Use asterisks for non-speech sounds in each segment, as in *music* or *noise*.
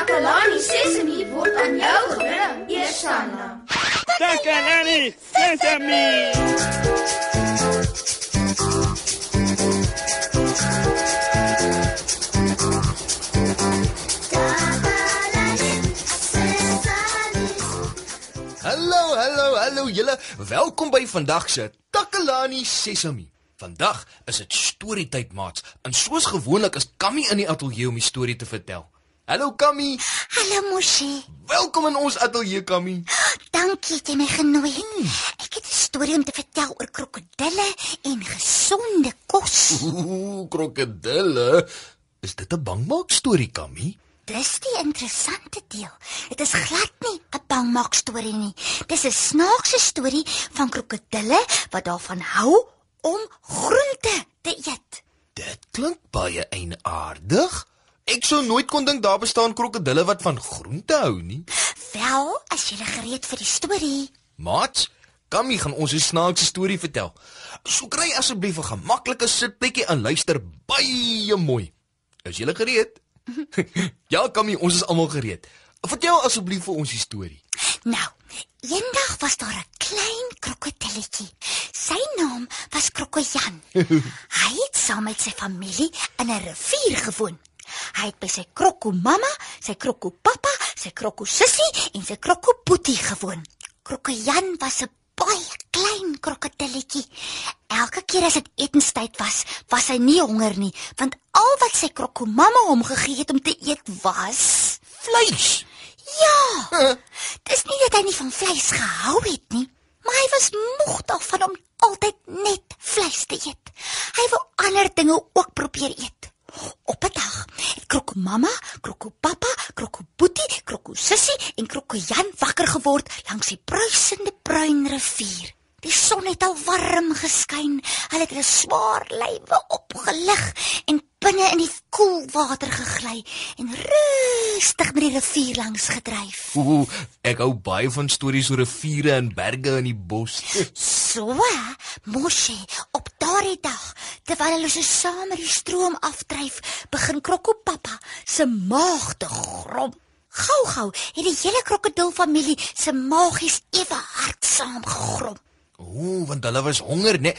Takalani Sesemi word aan jou gebring, Eersanna. Takalani Sesame. Hallo, hallo, hallo julle. Welkom by vandag se Takalani Sesami. Vandag is dit storietyd maats. En soos gewoonlik is Kammy in die ateljee om die storie te vertel. Hallo Kammy. Hallo Moshi. Welkom in ons ateljee Kammy. Dankie dat jy my genooi het. Ek het 'n storie om te vertel oor krokodille en gesonde kos. Ooh, krokodille. Is dit 'n bangmaak storie Kammy? Dis die interessante deel. Dit is glad nie 'n bangmaak storie nie. Dis 'n snaakse storie van krokodille wat daarvan hou om groente te eet. Dit klink baie eienaardig. Ek sou nooit kon dink daar bestaan krokodille wat van groente hou nie. Wel, as jy gereed vir die storie. Maats, Kammy gaan ons 'n snaakse storie vertel. So kry asseblief 'n gemaklike sitplekkie en luister baie mooi. Is julle gereed? *laughs* ja, Kammy, ons is almal gereed. Vertel asseblief vir ons die storie. Nou, eendag was daar 'n klein krokodilletjie. Sy naam was Krokojan. *laughs* Hy het saam met sy familie in 'n rivier gewoon. Hy het by sy krokomamma, sy krokopappa, sy krokosussie en sy krokoboetie gewoon. Krokojan was 'n baie klein krokodilletjie. Elke keer as dit etenstyd was, was hy nie honger nie, want al wat sy krokomamma hom gegee het om te eet was Vleis. Ja. Dis nie dat hy nie van vleis gehou het nie, maar hy was moeg daarvan om altyd net vleis te eet. Hy wou ander dinge ook probeer eet. Op 'n dag het Krokomamma, Krokopappa, Krokoboetie, Krokosussie en Krokojan wakker geword langs die bruisende bruin rivier. Die son het al warm geskyn. Hulle het hulle swaar lywe opgelig en binne in die koel water gegly en rustig met die rivier langs gedryf. Ooh, ek hou baie van stories oor riviere en berge in die bos. So, Moshi, daardie dag, terwyl hulle so saam met die stroom afdryf, begin Krokopappa se maag te grom. Gou gou, het die hele krokodilfamilie se maagies ewe hard saam gegrom. Ooh, want hulle was honger, né?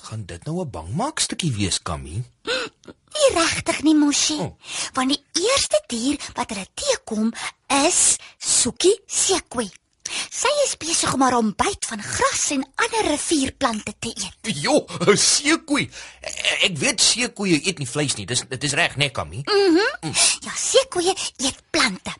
Gaan dit nou 'n bangmaak stukkie wees, Kammy? Nie regtig nie, Moshi. Oh. Want die eerste dier wat hulle teekom is Suki Sekwe. Sy is besig om haar ontbyt van gras en ander rivierplante te eet. Jo, 'n seekoei. Ek weet seekoeie eet nie vleis nie. Dis dit is reg, né, Kammy? Ja, Sekwe eet plante.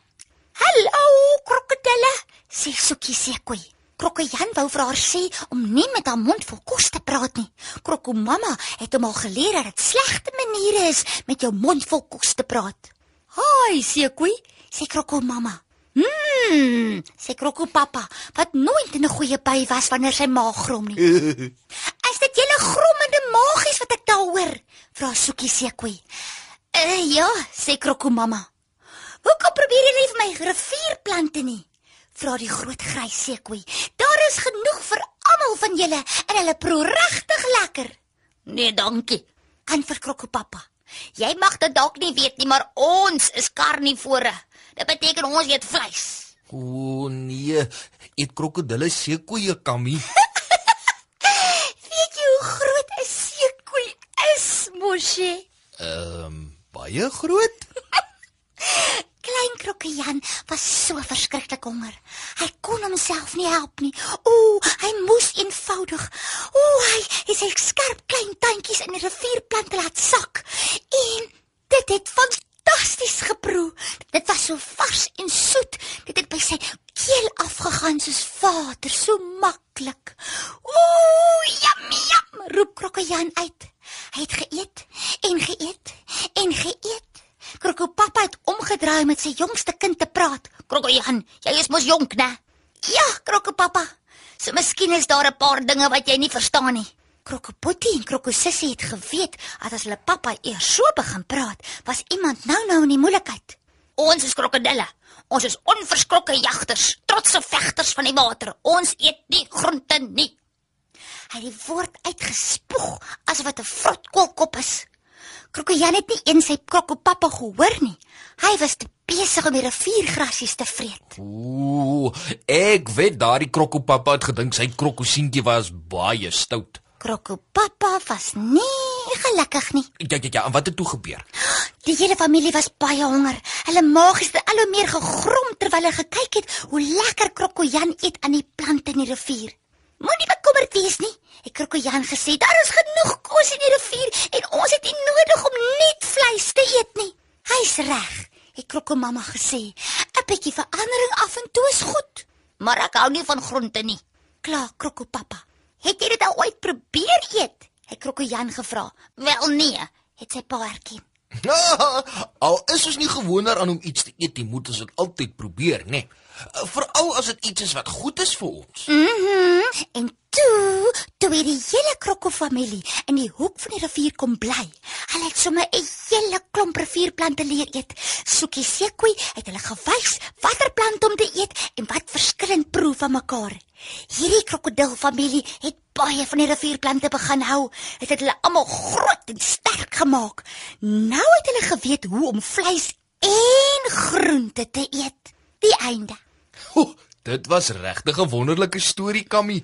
Hallo, krokodille, sê Suki Sekwe. Krokojan wou vir haar sê om nie met haar mond vol kos te praat nie. Krokomamma het hom al geleer dat dit slegte maniere is met jou mond vol kos te praat. "Haai, Sekwe," sê krokomamma. "Mmm," sê krokopappa, wat nooit 'n goeie by was wanneer sy maag grom nie. *laughs* "Is dit julle grommende maagies wat ek daar hoor?" vra Suki Sekwe. "Uh ja," sê krokomamma. "Hoekom probeer jy nie vir my rivierplante nie?" vra die groot grys seekoei. Daar is genoeg vir almal van julle en hulle proe regtig lekker. Nee, dankie. Antwoord Krokopappa. Jy mag dit dalk nie weet nie, maar ons is karnivore. Dit beteken ons eet vleis. O nee, eet krokodille seekoeie, Kammy? *laughs* Weet jy hoe groot 'n seekoei is, Moshi? Ehm, um, baie groot? *laughs* Klein Krokkejan was so verskriklik honger. Hy kon homself nie help nie. Ooh, hy moes eenvoudig. Ooh, hy het sy skerp klein tandjies in die rivierplante laat sak. En dit het fantasties geproe. Dit was so vars en soet. Dit het by sy keel afgegaan soos water, so maklik. Ooh, yummy, yum, roep Krokkejan uit. Hy het geëet en geëet en geëet. Krokopappa het omgedraai met sy jongste kind te praat. Krokojan, jy is mos jonk, né? Ja, Krokopappa. So miskien is daar 'n paar dinge wat jy nie verstaan nie. Krokopotie en Krokosussie het geweet dat as hulle pappa eers so begin praat, was iemand nou-nou in die moeilikheid. Ons is krokodille. Ons is onverskrokke jagters, trotse vegters van die water. Ons eet nie groente nie. Hy het die woord uitgespoeg asof dit 'n vrotkoolkop is. Krokojan het nie eens sy krokopappa gehoor nie. Hy was te besig om die riviergrasies te vreet. Ooh, ek weet daardie krokopappa het gedink sy krokosientjie was baie stout. Krokopappa was nie gelukkig nie. Ja ja ja, en wat het toe gebeur? Die hele familie was baie honger. Hulle maag het al hoe meer gegrom terwyl hulle gekyk het hoe lekker Krokojan eet aan die plante in die rivier. Moenie bekommerd wees nie. Ek Krokojan gesê daar is genoeg kos in die rivier en ons het nie nodig om net vleis te eet nie. Hy's reg. Ek Krokomamma gesê, 'n bietjie verandering af en toe is goed. Maar ek hou nie van groente nie. Klaar Krokopappa. Het jy dit al ooit probeer eet? Het Krokojan gevra. Wel nee, het sy pa erken. *laughs* Al is ons nie gewoond daaraan om iets te eet, jy moet ons dit altyd probeer, né? Nee. Veral as dit iets is wat goed is vir ons. Mhm. En toe, toe het die hele krokofamilie in die hoek van die rivier kom bly. Hulle het sommer 'n hele klomp rivierplante leer eet. Soekie Sekoe het hulle gewys watter plant om te eet en wat verskillend proe van mekaar. Hierdie krokodilfamilie het baie van die rivierplante begin hou. Dit het hulle almal groot en sterk gemaak. Nou het hulle geweet hoe om vleis en groente te eet. Die einde. Ho, dit was regtig 'n wonderlike storie, Kammy.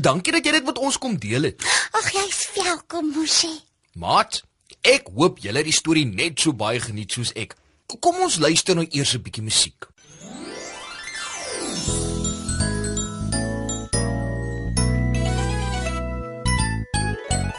Dankie dat jy dit met ons kom deel het. Ag jy's welkom, Moshi. Maat, ek hoop julle het die storie net so baie geniet soos ek. Kom ons luister nou eers 'n bietjie musiek.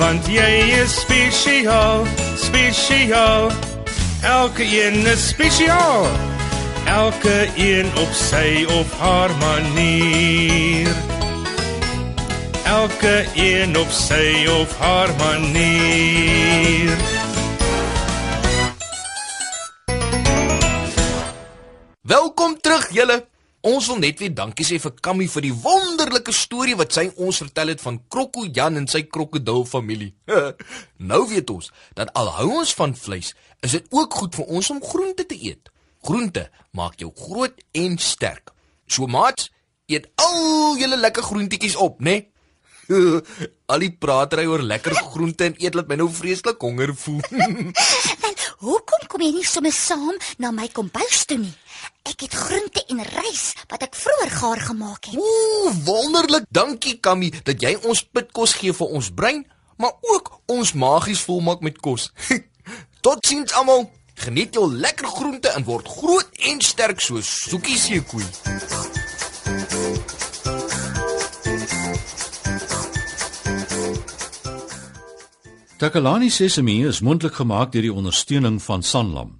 Want jy is spesiaal, spesiaal. Elke een is spesiaal elke een op sy of haar manier elke een op sy of haar manier Welkom terug julle. Ons wil net weer dankie sê vir Kammy vir die wonderlike storie wat sy ons vertel het van Krokko Jan en sy krokodil familie. *laughs* nou weet ons dat al hou ons van vleis, is dit ook goed vir ons om groente te eet. Groente maak jou groot en sterk. So maat, eet al julle lekker groentjies op, né? Nee? *laughs* al die pratery oor lekker groente en eet laat my nou vreeslik honger voel. *laughs* Wel, hoekom kom jy nie sommer saam na my kombuis toe nie? Ek het groente en rys wat ek vroeër gaar gemaak het. Ooh, wonderlik. Dankie Kammy dat jy ons pitkos gee vir ons brein, maar ook ons magies volmaak met kos. *laughs* Totsiens almal. Geniet jou lekker groente en word groot en sterk soos Soekie seekoei. Takalani Sesemi is mondelik gemaak deur die ondersteuning van Sanlam.